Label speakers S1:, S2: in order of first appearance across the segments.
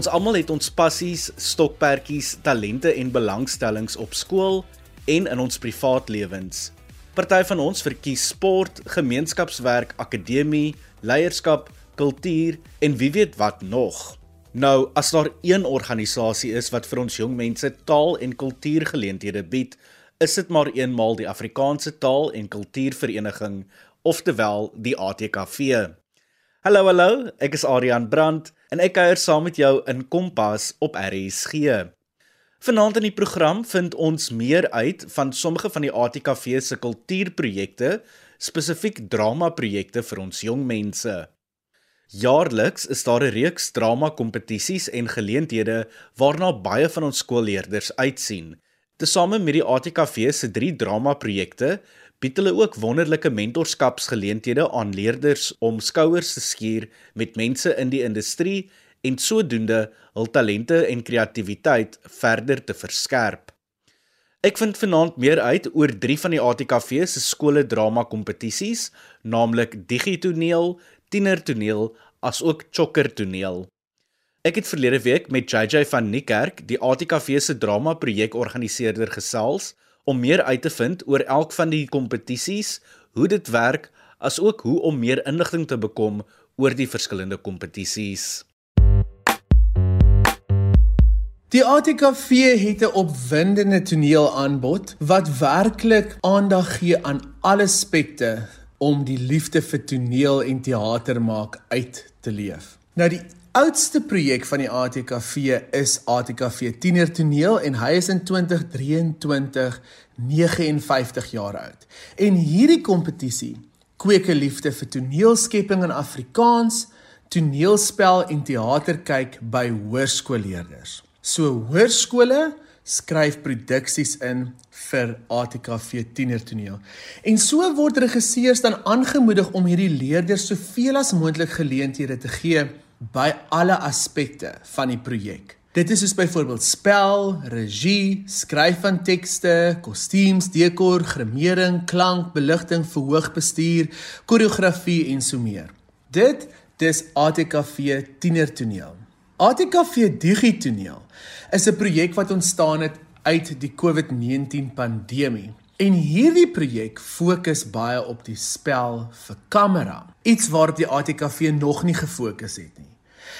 S1: Ons almal het ons passies, stokperdjies, talente en belangstellings op skool en in ons privaat lewens. Party van ons verkies sport, gemeenskapswerk, akademie, leierskap, kultuur en wie weet wat nog. Nou, as daar een organisasie is wat vir ons jong mense taal en kultuurgeleenthede bied, is dit maar eenmal die Afrikaanse Taal en Kultuurvereniging, oftewel die ATKV. Hallo hallo, ek is Adrian Brandt en ek kuier saam met jou in Kompas op RSG. Vanaand in die program vind ons meer uit van sommige van die ATKV se kultuurprojekte, spesifiek drama-projekte vir ons jong mense. Jaarliks is daar 'n reeks drama-kompetisies en geleenthede waarna baie van ons skoolleerders uitsien. Tesame met die ATKV se 3 drama-projekte bied hulle ook wonderlike mentorskapsgeleenthede aan leerders om skouers te skuur met mense in die industrie en sodoende hul talente en kreatiwiteit verder te verskerp. Ek vind vanaand meer uit oor 3 van die ATKV se skole drama kompetisies, naamlik Digitoneel, Tienertoneel asook Chokkertoneel. Ek het verlede week met JJ van Niekerk, die ATKV se drama projekorganiseerder gesels om meer uit te vind oor elk van die kompetisies, hoe dit werk, asook hoe om meer inligting te bekom oor die verskillende kompetisies.
S2: Die ATKV het 'n opwindende toneelaanbod wat werklik aandag gee aan alle aspekte om die liefde vir toneel en teater maak uit te leef. Nou die oudste projek van die ATKV is ATKV Tiener Toneel en hy is in 2023 59 jaar oud. En hierdie kompetisie kweek 'n liefde vir toneelskepping in Afrikaans, toneelspel en teater kyk by hoërskoolleerders. So hoërskole skryf produksies in vir ATKV Tiener Toneel. En so word regisseurs dan aangemoedig om hierdie leerders soveel as moontlik geleenthede te gee by alle aspekte van die projek. Dit is soos byvoorbeeld spel, regie, skryf van tekste, kostuums, dekor, grimering, klank, beligting, verhoogbestuur, koreografie en so meer. Dit dis ATKV Tienertoneel. ATKV Digitoneel is 'n projek wat ontstaan het uit die COVID-19 pandemie. En hierdie projek fokus baie op die spel vir kamera, iets waarop die ATKV nog nie gefokus het nie.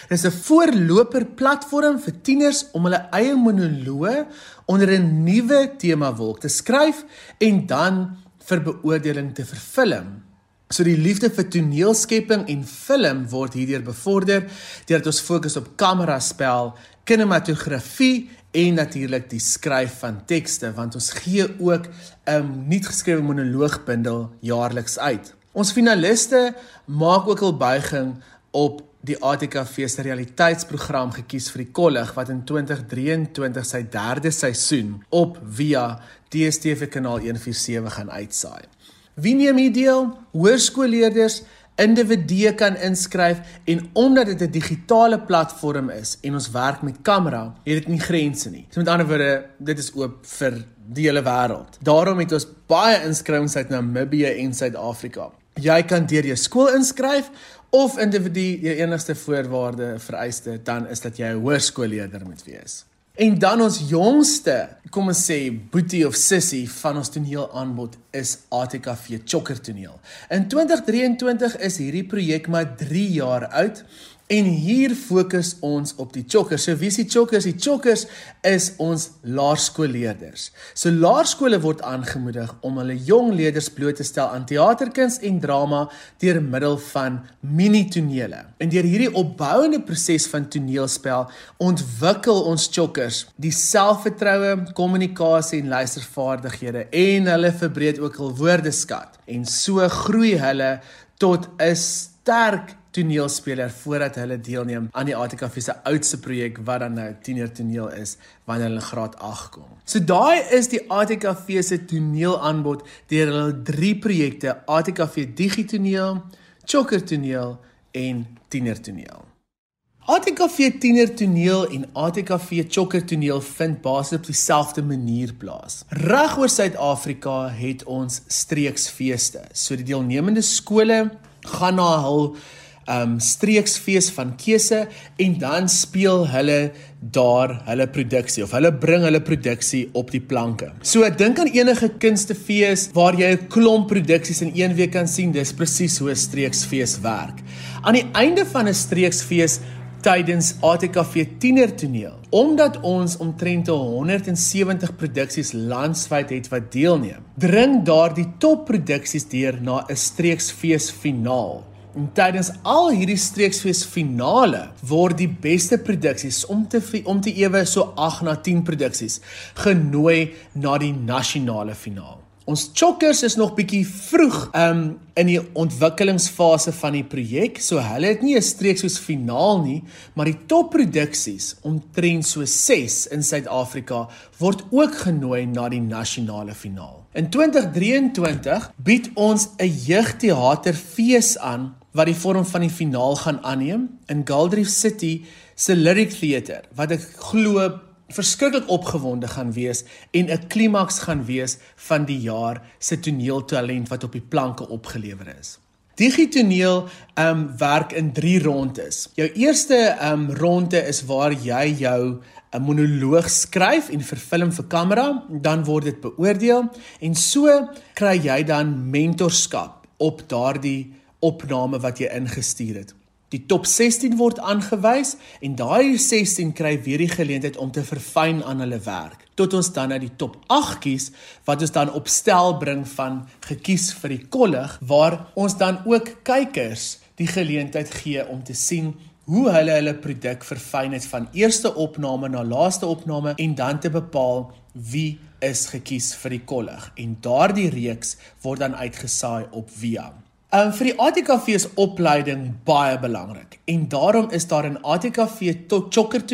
S2: Dis 'n voorloper platform vir tieners om hulle eie monoloë onder 'n nuwe tema wolk te skryf en dan vir beoordeling te vervilm. So die liefde vir toneelskepping en film word hierdeur bevorder deurdat ons fokus op kameraspel, kinematografie en natuurlik die skryf van tekste want ons gee ook 'n nuut geskrewe monoloogbundel jaarliks uit. Ons finaliste maak ook al buiging op die ATKV se realiteitsprogram gekies vir die kollig wat in 2023 sy derde seisoen op via DStv kanaal 147 gaan uitsaai. Wie neem hier deel? Hoërskoolleerders, individue kan inskryf en omdat dit 'n digitale platform is en ons werk met kamera, het dit nie grense nie. So met ander woorde, dit is oop vir die hele wêreld. Daarom het ons baie inskrywings uit Namibië en Suid-Afrika. Jy kan deur jou skool inskryf of individu jou enigste voorwaarde vereiste dan is dat jy 'n hoërskoolleerder moet wees. En dan ons jongste, kom ons sê boetie of sussie van ons toneelaanbod is ATKV Chokker toneel. In 2023 is hierdie projek maar 3 jaar oud En hier fokus ons op die chokkers. So wie is die chokkers? Die chokkers is ons laerskoolleerders. So laerskole word aangemoedig om hulle jong leerders bloot te stel aan teaterkuns en drama deur middel van mini-tonele. En deur hierdie opbouende proses van toneelspel ontwikkel ons chokkers die selfvertroue, kommunikasie en luistervaardighede en hulle verbreek ook hul woordeskat. En so groei hulle tot 'n sterk toneelspeler voordat hulle deelneem aan die ATKV se oudste projek wat dan nou tiener toneel is wanneer hulle graad 8 kom. So daai is die ATKV se toneelaanbod deur hulle drie projekte ATKV Digitoneel, Chokker toneel en tiener toneel. ATKV tiener toneel en ATKV chokker toneel vind basies op dieselfde manier plaas. Reg oor Suid-Afrika het ons streeksfeeste. So die deelnemende skole gaan na hul um streeksfees van keuse en dan speel hulle daar hulle produksie of hulle bring hulle produksie op die planke. So ek dink aan enige kunstefees waar jy 'n klomp produksies in een week kan sien, dis presies hoe 'n streeksfees werk. Aan die einde van 'n streeksfees tydens ATKV tienertoneel. Omdat ons omtrent 170 produksies landwyd het wat deelneem, dring daardie topproduksies deur na 'n streeksfees finaal. En tydens al hierdie streeksfees finale word die beste produksies om te om te ewe so 8 na 10 produksies genooi na die nasionale finaal. Ons chokkers is nog bietjie vroeg um in die ontwikkelingsfase van die projek, so hulle het nie 'n streek soos finaal nie, maar die topproduksies omtrent so 6 in Suid-Afrika word ook genooi na die nasionale finaal. In 2023 bied ons 'n jeugteaterfees aan wat die vorm van die finaal gaan aanneem in Galdrief City se Lyric Theatre wat ek glo verskriklik opgewonde gaan wees en 'n klimaks gaan wees van die jaar se toneeltalent wat op die planke opgelewer is. Digitoneel ehm um, werk in 3 rondes. Jou eerste ehm um, ronde is waar jy jou 'n monoloog skryf en vervilm vir kamera, dan word dit beoordeel en so kry jy dan mentorskap op daardie opname wat jy ingestuur het. Die top 16 word aangewys en daai 16 kry weer die geleentheid om te verfyn aan hulle werk. Tot ons dan na die top 8 kies wat ons dan opstel bring van gekies vir die kollig waar ons dan ook kykers die geleentheid gee om te sien hoe hulle hulle produk verfyn het van eerste opname na laaste opname en dan te bepaal wie is gekies vir die kollig en daardie reeks word dan uitgesaai op Via. Um vir die ATKV se opleiding baie belangrik en daarom is daar in ATKV tot chokker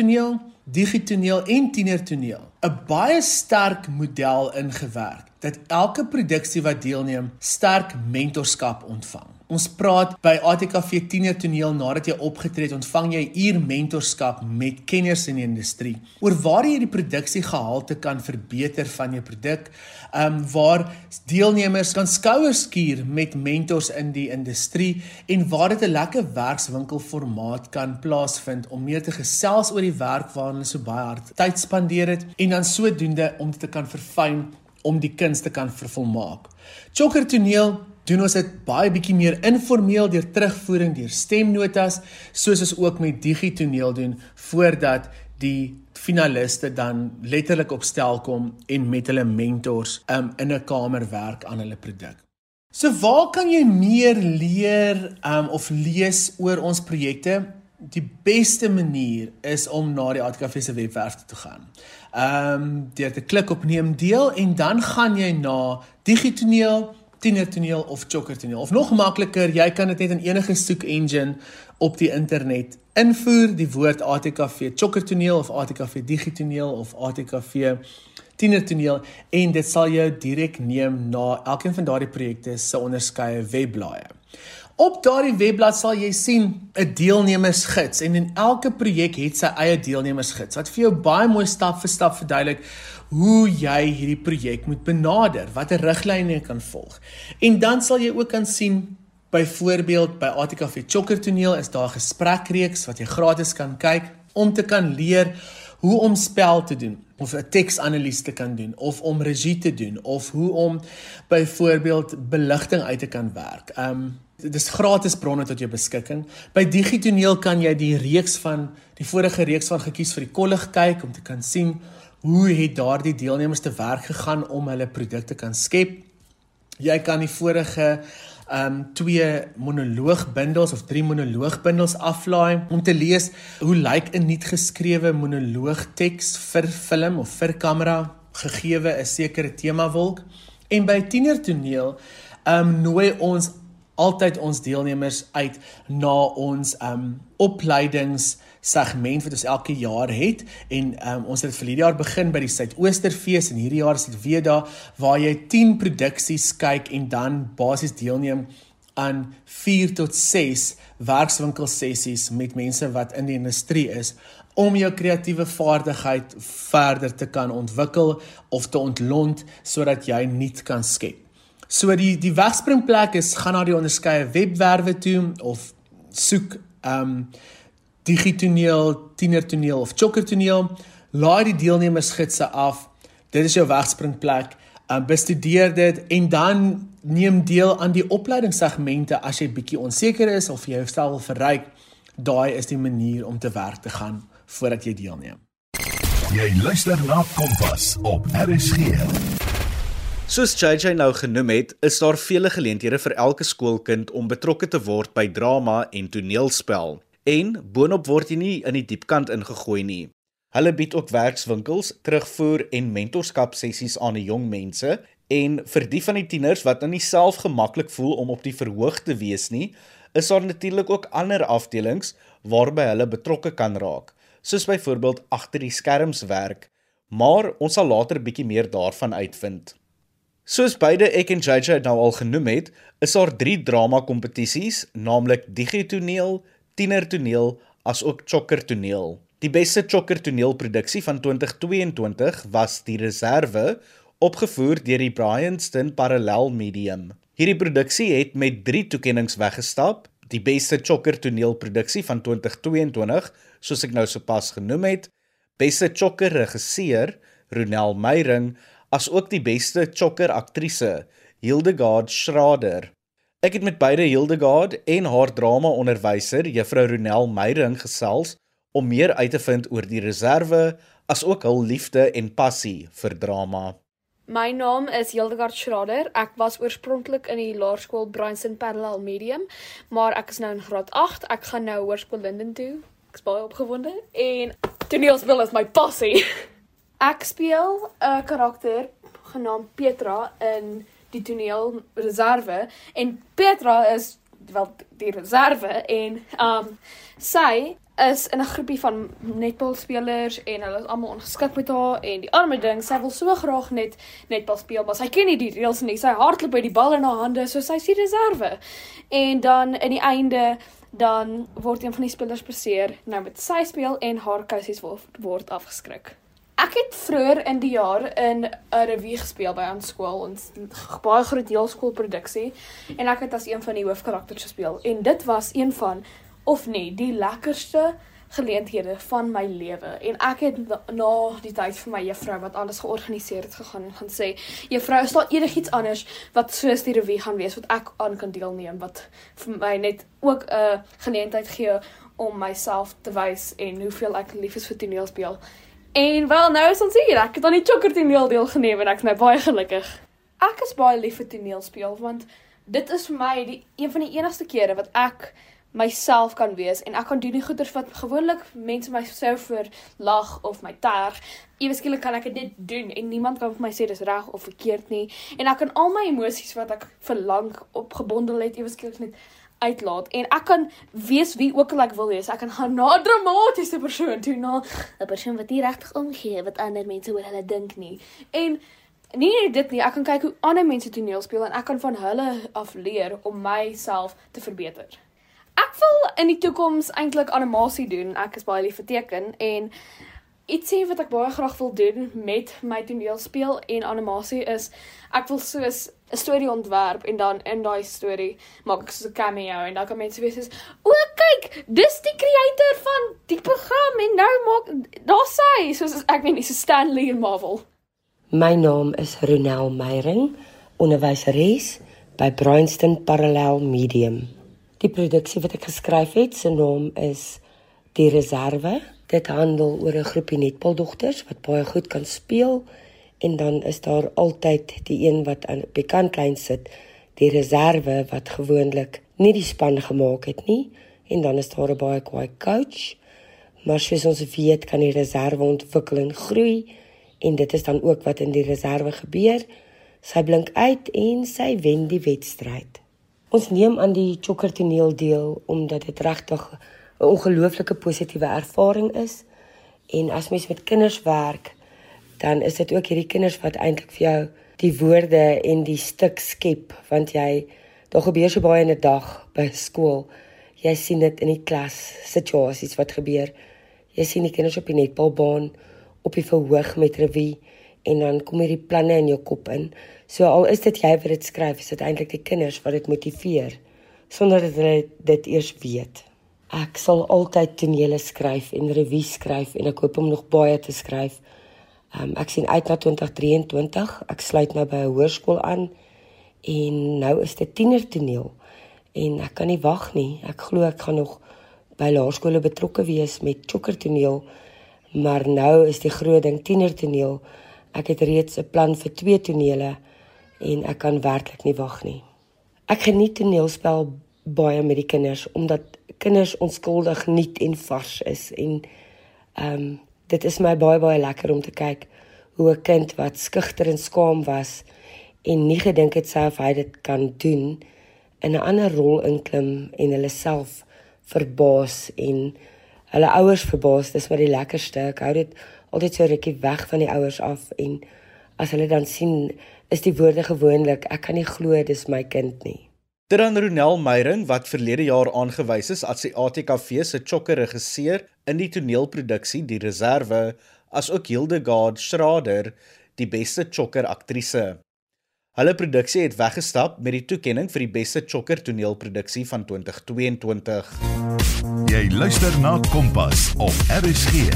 S2: toneel, digitoneel en tiener toneel 'n baie sterk model ingewerk dat elke produksie wat deelneem sterk mentorskap ontvang. Ons praat by ATKV Tiener Toneel nadat jy opgetree het, ontvang jy uur mentorskap met kenners in die industrie oor waar jy die produksiegehalte kan verbeter van jou produk. Ehm um, waar deelnemers kan skouers skuur met mentors in die industrie en waar dit 'n lekker werkswinkel formaat kan plaasvind om meer te gesels oor die werk waaraan hulle so baie hard tyd spandeer het en dan sodoende om dit te kan verfyn om die kuns te kan vervolmaak. Chokker toneel doen ons dit baie bietjie meer informeel deur terugvoering deur stemnotas soos ons ook met digitoneel doen voordat die finaliste dan letterlik op stel kom en met hulle mentors um, in 'n kamer werk aan hulle produk. So waar kan jy meer leer um, of lees oor ons projekte? Die beste manier is om na die ATKV se webwerf te gaan. Ehm um, deur te klik op neem deel en dan gaan jy na digitoneel tienertoneel of chokkertoneel of nog makliker jy kan dit net in enige soek engine op die internet invoer. Die woord ATKV chokkertoneel of ATKV digitoneel of ATKV tienertoneel. En dit sal jou direk neem na elkeen van daardie projekte se onderskeie webblaaie Op daardie webblad sal jy sien 'n deelnemersgids en in elke projek het sy eie deelnemersgids wat vir jou baie mooi stap vir stap verduidelik hoe jy hierdie projek moet benader, watter riglyne jy kan volg. En dan sal jy ook kan sien byvoorbeeld by ATKV Chokker toneel is daar 'n gesprekreeks wat jy gratis kan kyk om te kan leer hoe om spel te doen of 'n teksanalise te kan doen of om regie te doen of hoe om byvoorbeeld beligting uit te kan werk. Um Dit is gratis bronne tot jou beskikking. By Digitoneel kan jy die reeks van die vorige reeks van gekies vir die kollig kyk om te kan sien hoe het daardie deelnemers te werk gegaan om hulle produkte kan skep. Jy kan die vorige um twee monoloogbundels of drie monoloogbundels aflaai om te lees hoe lyk 'n nuut geskrewe monoloogteks vir film of vir kamera gegee 'n sekere tema wolk. En by tienertoneel um nooi ons altyd ons deelnemers uit na ons um opleidings segment wat ons elke jaar het en um, ons het vir hierdie jaar begin by die Suidoosterfees en hierdie jaar is dit weer daar waar jy 10 produksies kyk en dan basies deelneem aan 4 tot 6 werkswinkel sessies met mense wat in die industrie is om jou kreatiewe vaardigheid verder te kan ontwikkel of te ontlont sodat jy nuut kan skep. So die die wegspringplek is gaan na die onderskeie webwerwe toe of soek um digitoneel, tienertoneel of chokkertoneel, laai die deelnemersgidse af. Dit is jou wegspringplek. Um bestudeer dit en dan neem deel aan die opleidingssegmente as jy bietjie onseker is of jy jouself wil verryk. Daai is die manier om te werk te gaan voordat jy deelneem.
S3: Jy luister na Kompas op RSG.
S1: Soos JJ nou genoem het, is daar vele geleenthede vir elke skoolkind om betrokke te word by drama en toneelspel. En boonop word jy nie in die diepkant ingegooi nie. Hulle bied ook werkswinkels, terugvoer en mentorskap sessies aan die jong mense en vir die van die tieners wat nou nie self gemaklik voel om op die verhoog te wees nie, is daar natuurlik ook ander afdelings waarby hulle betrokke kan raak, soos byvoorbeeld agter die skerms werk, maar ons sal later bietjie meer daarvan uitvind. Soos beide ek en JJ nou al genoem het, is daar 3 drama kompetisies, naamlik Digitoneel, Tienertoneel as ook Chokkertoneel. Die beste Chokkertoneelproduksie van 2022 was Die Reserve, opgevoer deur die Bryanston Parallel Medium. Hierdie produksie het met 3 toekenninge weggestap. Die beste Chokkertoneelproduksie van 2022, soos ek nou sopas genoem het, beste Chokkerregisseur Ronel Meyring as ook die beste chokker aktrise, Hildegard Schrader. Ek het met beide Hildegard en haar drama onderwyser, Juffrou Ronel Meyring gesels om meer uit te vind oor die reserve as ook hul liefde en passie vir drama.
S4: My naam is Hildegard Schrader. Ek was oorspronklik in die laerskool Bryanston Parallel Medium, maar ek is nou in graad 8. Ek gaan nou hoërskool Linden toe. Ek's baie opgewonde en toneelspel is my passie. Ek speel 'n karakter genaamd Petra in die toneel Reserve en Petra is wel die reserve en um sy is in 'n groepie van netbalspelers en hulle is almal ongeskik met haar en die arme ding sy wil so graag net netbal speel maar sy ken nie die reëls nie. Sy hardloop by die bal in haar hande so sy is die reserve. En dan in die einde dan word een van die spelers beseer. Nou met sy speel en haar kousies word, word afgeskrik Ek het vroeër in die jaar in 'n revue gespeel by ons skool, ons baie groot deelskoolproduksie en ek het as een van die hoofkarakters gespeel en dit was een van of nie die lekkerste geleenthede van my lewe. En ek het na die tyd vir my juffrou wat alles georganiseer het gegaan en gaan sê juffrou is daar enigiets anders wat soos die revue gaan wees wat ek aan kan deelneem wat vir my net ook 'n geleentheid gee om myself te wys en hoeveel ek lief is vir toneelspel En wel nou is ons hier. Ek het aan die chokker toneel deelgeneem en ek is nou baie gelukkig. Ek is baie lief vir toneelspel want dit is vir my die een van die enigste kere wat ek myself kan wees en ek kan doen die goeders wat gewoonlik mense my sou vir lag of my terg. Eweskielik kan ek dit doen en niemand kan vir my sê dis reg of verkeerd nie. En ek kan al my emosies wat ek verlang opgebondel het eweskielik net uitlaat en ek kan wees wie ook al ek wil wees. Ek kan gaan na 'n dramatiese persoon toe na 'n persoon wat nie regtig omgee wat ander mense oor hulle dink nie. En nie net dit nie, ek kan kyk hoe ander mense toneel speel en ek kan van hulle af leer om myself te verbeter. Ek wil in die toekoms eintlik animasie doen. Ek is baie lief vir teken en ietsie wat ek baie graag wil doen met my toneelspel en animasie is ek wil soos 'n storie ontwerp en dan in daai storie maak ek so 'n cameo en dan kan mense weet soos o kyk dis die creator van die program en nou maak daar sê soos ek weet nie so Stanley en Marvel.
S5: My naam is Ronel Meyring onderwyseres by Bryanston Parallel Medium. Die produksie wat ek geskryf het se naam is Die Reserve. Dit handel oor 'n groepie netbaldogters wat baie goed kan speel en dan is daar altyd die een wat aan die kantlyn sit, die reserve wat gewoonlik nie die span gemaak het nie en dan is daar 'n baie kwaai coach. Maar soos ons weet, kan die reserve ontwikkel en groei en dit is dan ook wat in die reserve gebeur. Sy blink uit en sy wen die wedstryd. Ons neem aan die chokker toneel deel omdat dit regtig 'n ongelooflike positiewe ervaring is. En as mens met kinders werk, dan is dit ook hierdie kinders wat eintlik vir jou die woorde en die stuk skep want jy daar gebeur so baie in 'n dag by skool. Jy sien dit in die klas situasies wat gebeur. Jy sien die kinders op die netbalbaan op die verhoog met revue en dan kom hierdie planne in jou kop in. So al is dit jy wat dit skryf, is dit eintlik die kinders wat dit motiveer sonder dat hulle dit eers weet. Ek sal altyd tonele skryf en revue skryf en ek hoop om nog baie te skryf. Um, ek sien uit na 2023. Ek sluit nou by 'n hoërskool aan en nou is dit tienertoneel en ek kan nie wag nie. Ek glo ek gaan nog by laerskole betrokke wees met chokkertoneel. Maar nou is die groot ding tienertoneel. Ek het reeds 'n plan vir twee tonele en ek kan werklik nie wag nie. Ek geniet toneelspel baie met die kinders omdat kinders onskuldig nuut en vars is en ehm um, dit is my baie baie lekker om te kyk hoe 'n kind wat skugter en skaam was en nie gedink het sy of hy dit kan doen in 'n ander rol inklim en hulle self verbaas en hulle ouers verbaas. Dis wat die lekkerste. Ek hou dit altyd so rukkie weg van die ouers af en as hulle dan sien is die woorde gewoonlik ek kan nie glo dis my kind nie
S1: Dan Ronel Meyring wat verlede jaar aangewys is as die ATKV se chokker regisseur in die toneelproduksie Die Reserve, as ook Hildegard Schrader die beste chokker aktrise. Hulle produksie het weggestap met die toekenning vir die beste chokker toneelproduksie van 2022.
S3: Jy luister na Kompas op RSG.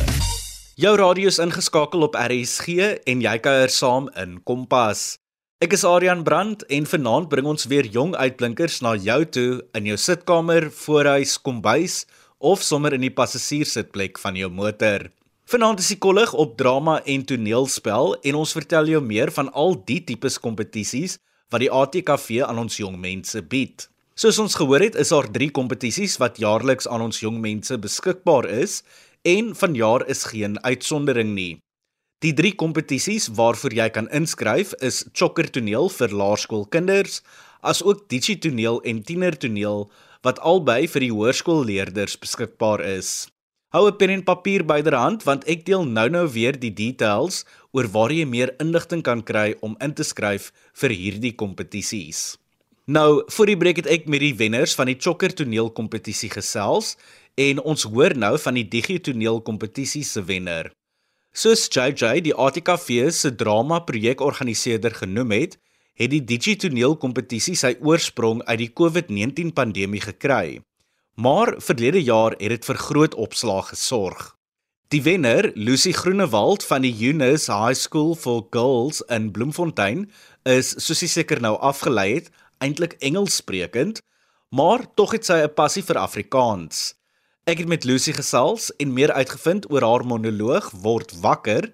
S1: Jou radio is ingeskakel op RSG en jy kuier saam in Kompas. Ek is Adrian Brandt en vanaand bring ons weer jong uitblinkers na jou toe in jou sitkamer, voorhuis, kombuis of sommer in die passasierssitplek van jou motor. Vanaand is die kollig op drama en toneelspel en ons vertel jou meer van al die tipes kompetisies wat die ATKV aan ons jong mense bied. Soos ons gehoor het, is daar 3 kompetisies wat jaarliks aan ons jong mense beskikbaar is en vanjaar is geen uitsondering nie. Die drie kompetisies waarvoor jy kan inskryf is Chokker Toneel vir laerskoolkinders, asook Digi Toneel en Tiener Toneel wat albei vir die hoërskoolleerders beskikbaar is. Hou 'n pen en papier byderhand want ek deel nou-nou weer die details oor waar jy meer inligting kan kry om in te skryf vir hierdie kompetisies. Nou, voor die breek het ek met die wenners van die Chokker Toneel kompetisie gesels en ons hoor nou van die Digi Toneel kompetisie se wenner. Soos JJ die ATKV se drama projekorganiseerder genoem het, het die Digitoneel kompetisie sy oorsprong uit die COVID-19 pandemie gekry. Maar verlede jaar het dit vir groot opslag gesorg. Die wenner, Lucy Groenewald van die Eunice High School for Girls in Bloemfontein, is soos sy seker nou afgelei het, eintlik Engels sprekend, maar tog het sy 'n passie vir Afrikaans. Ek het met Lucy gesels en meer uitgevind oor haar monoloog Word wakker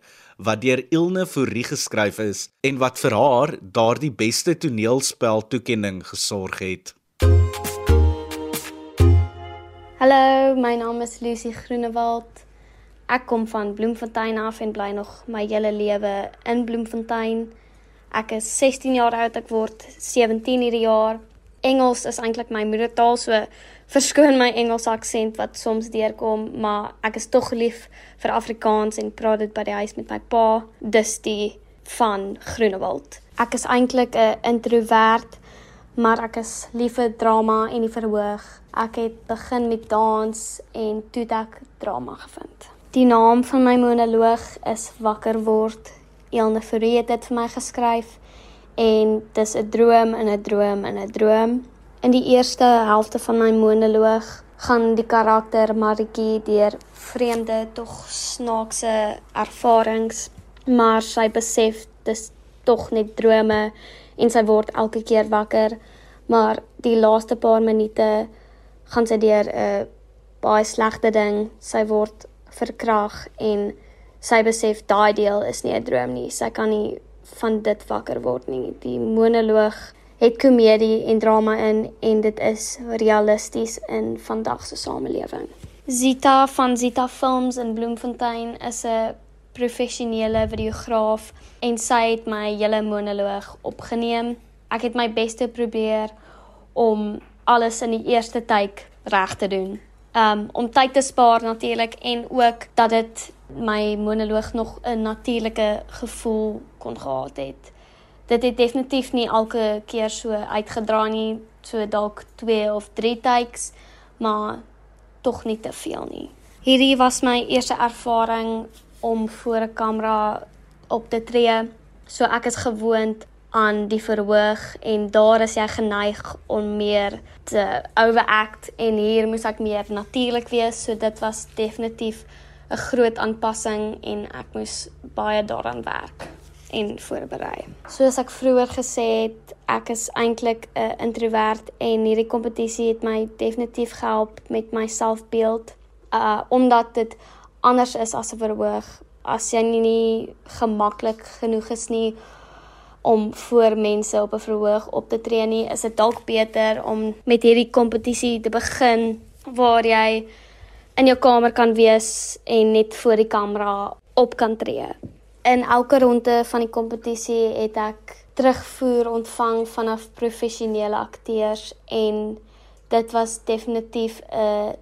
S1: wat deur Ilne Fourie geskryf is en wat vir haar daardie beste toneelspel toekenning gesorg het.
S6: Hallo, my naam is Lucy Groenewald. Ek kom van Bloemfontein af en bly nog my hele lewe in Bloemfontein. Ek is 16 jaar oud, ek word 17 hierdie jaar. Engels is eintlik my moedertaal, so verskoon my Engels aksent wat soms deurkom, maar ek is tog lief vir Afrikaans en praat dit by die huis met my pa, dis die van Groenewald. Ek is eintlik 'n introvert, maar ek is lief vir drama en die verhoog. Ek het begin met dans en toe ek drama gevind. Die naam van my monoloog is Wakker word. Elne Fourie het dit vir my geskryf en dis 'n droom in 'n droom in 'n droom. In die eerste helfte van my monoloog gaan die karakter Maritjie deur vreemde tog snaakse ervarings, maar sy besef dis tog net drome en sy word elke keer wakker. Maar die laaste paar minute gaan sy deur 'n baie slegte ding. Sy word verkrag en sy besef daai deel is nie 'n droom nie. Sy kan nie van dit wakker word nie. Die monoloog het komedie en drama in en dit is realisties in vandag se samelewing. Zita van Zita Films in Bloemfontein is 'n professionele videograaf en sy het my hele monoloog opgeneem. Ek het my bes te probeer om alles in die eerste take reg te doen. Um om tyd te spaar natuurlik en ook dat dit my monoloog nog 'n natuurlike gevoel kon gehad het dit het definitief nie elke keer so uitgedra nie, so dalk 2 of 3 takes, maar tog nie te veel nie. Hierdie was my eerste ervaring om voor 'n kamera op te tree. So ek is gewoond aan die verhoog en daar is jy geneig om meer te overact en hier moes ek meer natuurlik wees so dit was definitief 'n groot aanpassing en ek moes baie daaraan werk en voorberei. Soos ek vroeër gesê het, ek is eintlik 'n introvert en hierdie kompetisie het my definitief gehelp met my selfbeeld uh omdat dit anders is as 'n verhoog. As jy nie, nie gemaklik genoeg is nie om voor mense op 'n verhoog op te tree nie, is dit dalk beter om met hierdie kompetisie te begin waar jy in jou kamer kan wees en net voor die kamera op kan tree. In elke ronde van die kompetisie het ek terugvoer ontvang vanaf professionele akteurs en dit was definitief 'n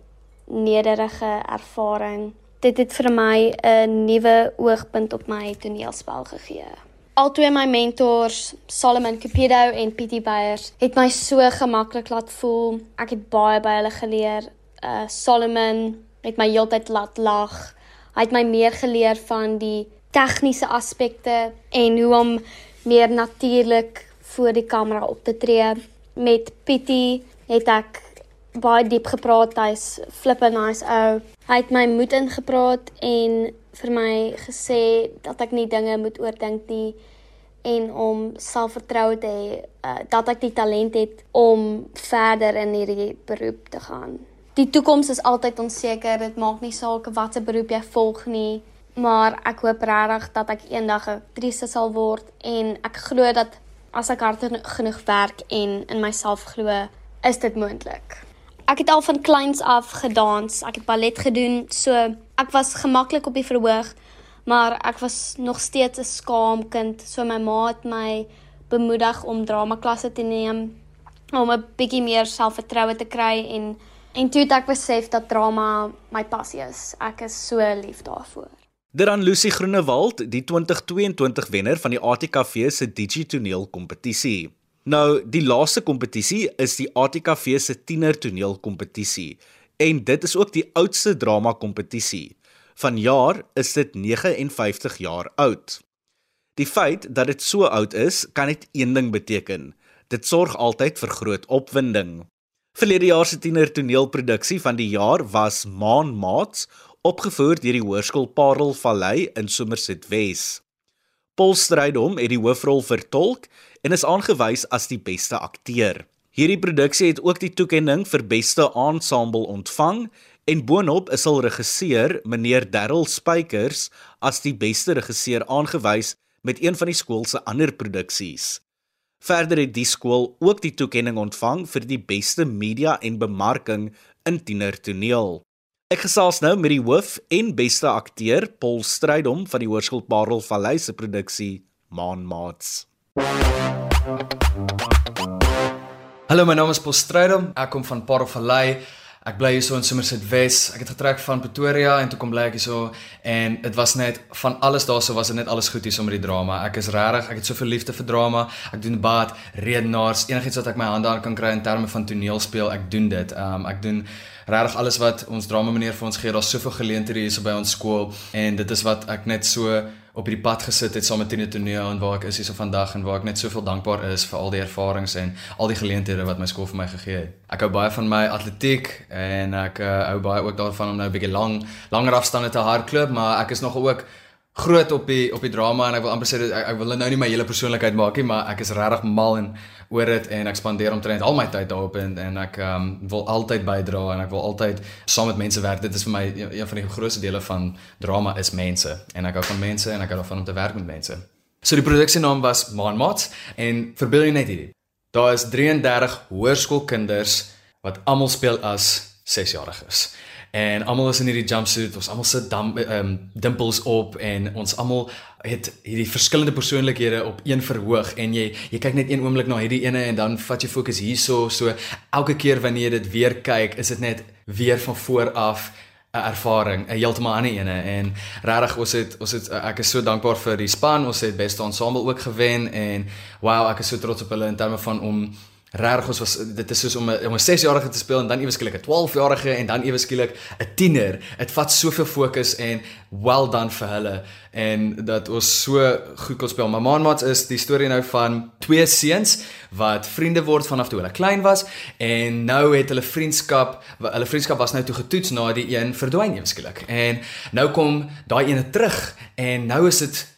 S6: nederige ervaring. Dit het vir my 'n nuwe oogpunt op my toneelspel gegee. Altwee my mentors, Solomon Cupido en Pietie Beyers, het my so gemaklik laat voel. Ek het baie by hulle geleer. Uh Solomon het my heeltyd laat lag. Hy het my meer geleer van die tegniese aspekte en hoe om meer natuurlik voor die kamera op te tree. Met Pietie het ek baie diep gepraat. Hy's flippin nice ou. Hy het my moed ingepraat en vir my gesê dat ek nie dinge moet oordink nie en om selfvertroue te hê uh, dat ek die talent het om verder in hierdie beroep te gaan. Die toekoms is altyd onseker. Dit maak nie saak watter beroep jy volg nie, maar ek hoop regtig dat ek eendag 'n aktrise sal word en ek glo dat as ek hard genoeg werk en in myself glo, is dit moontlik. Ek het al van kleins af gedans. Ek het ballet gedoen, so ek was gemaklik op die verhoog, maar ek was nog steeds 'n skaam kind. So my ma het my bemoedig om drama klasse te neem om 'n bietjie meer selfvertroue te kry en en toe het ek besef dat drama my passie is. Ek is so lief daarvoor.
S1: Dit aan Lucy Groenewald, die 2022 wenner van die ATKV se Digitoneel kompetisie. Nou, die laaste kompetisie is die ATKV se Tiener Toneel kompetisie en dit is ook die oudste drama kompetisie. Vanjaar is dit 59 jaar oud. Die feit dat dit so oud is, kan net een ding beteken. Dit sorg altyd vir groot opwinding. Verlede jaar se tiener toneelproduksie van die jaar was Maan Maats, opgevoer deur die Hoërskool Parel Vallei in Somerset Wes. Paul Strydom het die hoofrol vertolk en is aangewys as die beste akteur. Hierdie produksie het ook die toekenning vir beste ensemble ontvang en boonop is hul regisseur, meneer Darryl Spykers, as die beste regisseur aangewys met een van die skool se ander produksies. Verder het die skool ook die toekenning ontvang vir die beste media en bemarking in tienertoneel. Ek gesels nou met die hoof en beste akteur Paul Strydom van die Hoërskool Parel Vallei se produksie Maanmaats.
S7: Hallo, my naam is Paul Strydom. Ek kom van Parel Vallei. Ek bly hier so in Somerset Wes. Ek het getrek van Pretoria en toe kom bly ek hier so en dit was net van alles daarso was dit net alles goed hier so met die drama. Ek is regtig, ek het soveel liefde vir drama. Ek doen baat, redenaars, enigiets wat ek my hande aan kan kry in terme van toneel speel, ek doen dit. Um ek doen regtig alles wat ons drama meneer vir ons gee. Daar's soveel geleenthede hier so by ons skool en dit is wat ek net so op hierdie pad gesit het saam met Tine Toneel en waar ek is hier so vandag en waar ek net soveel dankbaar is vir al die ervarings en al die geleenthede wat my skool vir my gegee het. Ek hou baie van my atletiek en ek uh, hou baie ook daarvan om nou 'n bietjie lang langer afstande te hardloop, maar ek is nogal ook groot op die op die drama en ek wil amper sê ek, ek wil nou nie my hele persoonlikheid maak nie, maar ek is regtig mal en oor dit en ek spandeer omtrent al my tyd daarop en en ek um, wil altyd bydra en ek wil altyd saam met mense werk. Dit is vir my een, van die grootste dele van drama is mense en ek hou van mense en ek hou daarvan om te werk met mense. So die produksie naam was Maanmaats en verbeel jy net hierdie. Daar is 33 hoërskoolkinders wat almal speel as 6-jariges en almal is in hierdie jumpsuit, ons almal sit dam um, dimpels op en ons almal het hierdie verskillende persoonlikhede op een verhoog. En jy jy kyk net een oomblik na hierdie ene en dan vat jy fokus hierso. So elke keer wanneer jy dit weer kyk, is dit net weer van voor af 'n ervaring, 'n heeltemal ander ene. En regtig ons het ons het ek is so dankbaar vir die span, ons het beste ensemble ook gewen en wow, ek is so trots op hulle in terme van om Regtig ons was dit is soos om 'n om 'n 6-jarige te speel en dan ewe skielik 'n 12-jarige en dan ewe skielik 'n tiener. Dit vat soveel fokus en well done vir hulle en dat ons so goed kon speel. Maar Maanmaats is die storie nou van twee seuns wat vriende word vanaf toe hulle klein was en nou het hulle vriendskap hulle vriendskap was nou toe getoets na die een verdwyn ewe skielik. En nou kom daai ene terug en nou is dit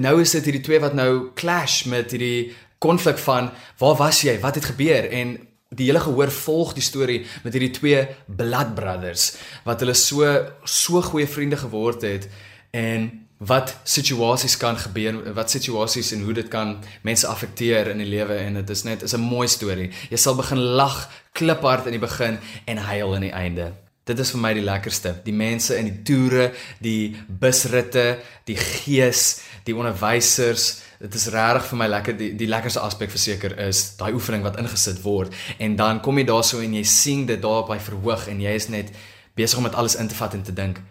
S7: nou is dit hierdie twee wat nou clash met hierdie konflik van waar was jy? Wat het gebeur? En die hele gehoor volg die storie met hierdie twee blood brothers wat hulle so so goeie vriende geword het en wat situasies kan gebeur, wat situasies en hoe dit kan mense affekteer in die lewe en dit is net is 'n mooi storie. Jy sal begin lag kliphard in die begin en huil aan die einde. Dit is vir my die lekkerste. Die mense in die toere, die busritte, die gees, die onderwysers, dit is regtig vir my lekker die die lekkerste aspek verseker is daai oefening wat ingesit word en dan kom jy daarso en jy sien dit daar op hy verhoog en jy is net besig om dit alles in te vat en te dink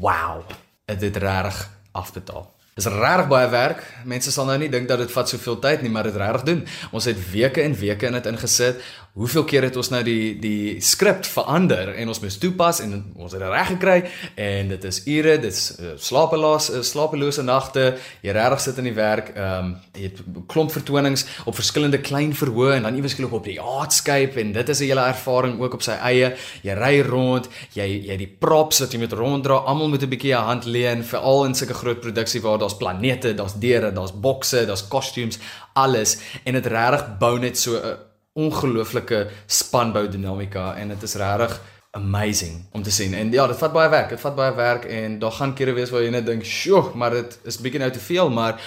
S7: wow dit regtig afbetaal Dis regtig baie werk. Mense sal nou nie dink dat dit vat soveel tyd nie, maar dit regtig doen. Ons het weke en weke in dit ingesit. Hoeveel keer het ons nou die die skrip verander en ons moes toepas en ons het dit reg gekry en dit is ure, dit is uh, slapeloos, uh, slapelose nagte. Jy regtig sit in die werk. Ehm um, jy het klomp vertonings op verskillende klein verhoë en dan iewers skielik op die aardskype en dit is 'n hele ervaring ook op sy eie. Jy ry rond, jy jy die props wat jy moet ronddra, almal moet 'n bietjie 'n hand leen veral in sulke groot produksie waar daar's planete, daar's deure, daar's bokse, daar's costumes, alles en dit regtig bou net so 'n ongelooflike spanbou dinamika en dit is regtig amazing om te sien. En ja, dit vat baie werk. Dit vat baie werk en daar gaan kere wees waar jy net dink, "Sjoe, maar dit is bietjie nou te veel," maar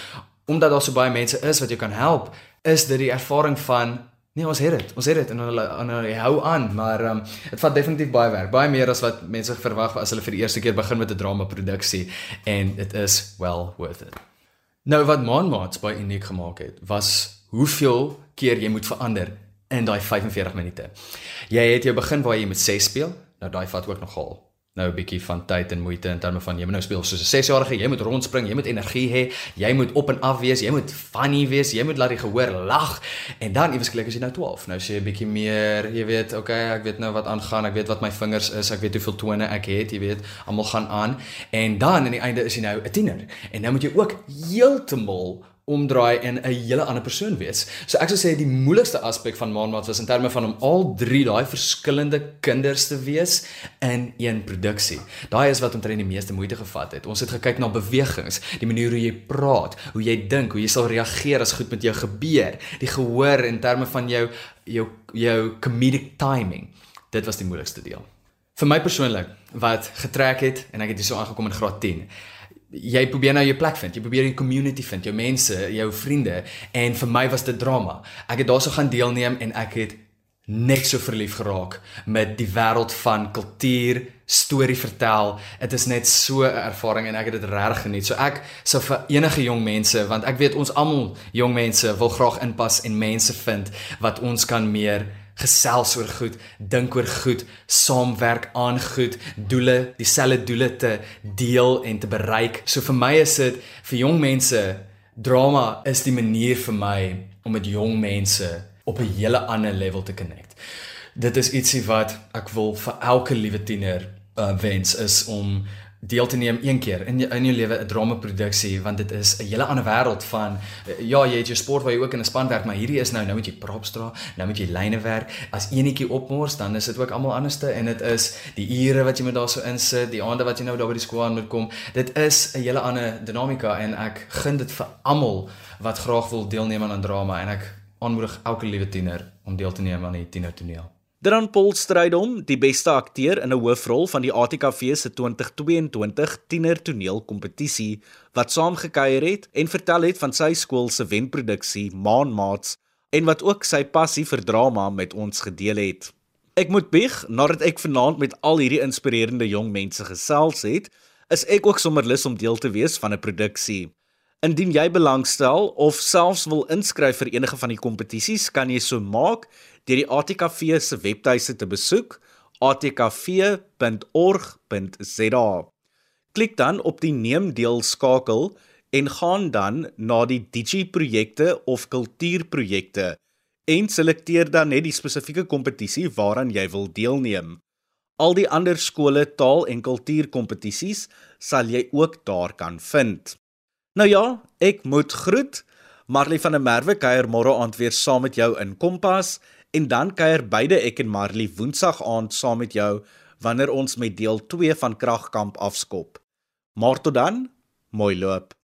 S7: omdat daar so baie mense is wat jou kan help, is dit die ervaring van Nee, ons het dit. Ons het dit en hulle en hulle hou aan, maar ehm um, dit vat definitief baie werk. Baie meer as wat mense verwag as hulle vir die eerste keer begin met 'n drama produksie en dit is well worth it. Nou wat Maanmaats baie uniek gemaak het, was hoeveel keer jy moet verander in daai 45 minute. Jy het jou begin waar jy met 6 speel. Nou daai vat ook nogal nou 'n bietjie van tyd en moeite in terme van jy moet nou speel soos 'n 6-jarige, jy moet rondspring, jy moet energie hê, jy moet op en af wees, jy moet funny wees, jy moet laat die gehoor lag en dan iewes klink as jy nou 12. Nou sê jy 'n bietjie meer, jy weet, okay, ek weet nou wat aangaan, ek weet wat my vingers is, ek weet hoeveel tone ek het, jy weet, almal gaan aan en dan aan die einde is jy nou 'n tiener en nou moet jy ook heeltemal omdraai en 'n hele ander persoon wees. So ek sou sê die moeilikste aspek van Maanmaats was in terme van om al drie daai verskillende kinders te wees in een produksie. Daai is wat omtrent die meeste moeite gevat het. Ons het gekyk na bewegings, die manier hoe jy praat, hoe jy dink, hoe jy sal reageer as goed met jou gebeur, die gehoor in terme van jou jou jou comedic timing. Dit was die moeilikste deel. Vir my persoonlik wat getrek het en ek het hier so aangekom in graad 10 jy probeer nou jou plek vind. Jy probeer 'n community vind, jou mense, jou vriende en vir my was dit drama. Ek het daarso gaan deelneem en ek het net so verlief geraak met die wêreld van kultuur, storie vertel. Dit is net so 'n ervaring en ek het dit reg geniet. So ek sou vir enige jong mense, want ek weet ons almal jong mense wil graag inpas en mense vind wat ons kan meer gesels oor goed, dink oor goed, saamwerk aan goed, doele, dieselfde doele te deel en te bereik. So vir my is dit vir jong mense drama is die manier vir my om met jong mense op 'n hele ander level te connect. Dit is ietsie wat ek wil vir elke liewe tiener uh, wens is om deel te neem een keer in in jou lewe 'n drama produksie want dit is 'n hele ander wêreld van eh, ja jy het jou sport waar jy ook in 'n span werk maar hierdie is nou nou moet jy props dra nou moet jy lyne werk. As enetjie opmors dan is dit ook almal anderste en dit is die ure wat jy met daarso insit die aande wat jy nou daar by die skool aan moet kom. Dit is 'n hele ander dinamika en ek gun dit vir almal wat graag wil deelneem aan drama en ek aanmoedig elke liewe tiener om deel te neem aan die tienertoneel
S1: Dran Paul Strydom, die beste akteur in 'n hoofrol van die ATKV se 2022 tiener toneelkompetisie wat saamgekyer het en vertel het van sy skool se wenproduksie Maanmaats en wat ook sy passie vir drama met ons gedeel het. Ek moet bieg nadat ek vanaand met al hierdie inspirerende jong mense gesels het, is ek ook sommer lus om deel te wees van 'n produksie. Indien jy belangstel of selfs wil inskryf vir enige van die kompetisies, kan jy so maak deur die ATKV se webtuiste te besoek atkv.org.za. Klik dan op die neem deel skakel en gaan dan na die digi projekte of kultuurprojekte en selekteer dan net die spesifieke kompetisie waaraan jy wil deelneem. Al die ander skole taal en kultuurkompetisies sal jy ook daar kan vind. Nou ja, ek moet groet. Marley van der Merwe kuier môre aand weer saam met jou in Kompas en dan kuier beide ek en Marley Woensdag aand saam met jou wanneer ons met deel 2 van Kragkamp afskop. Maar tot dan, mooi loop.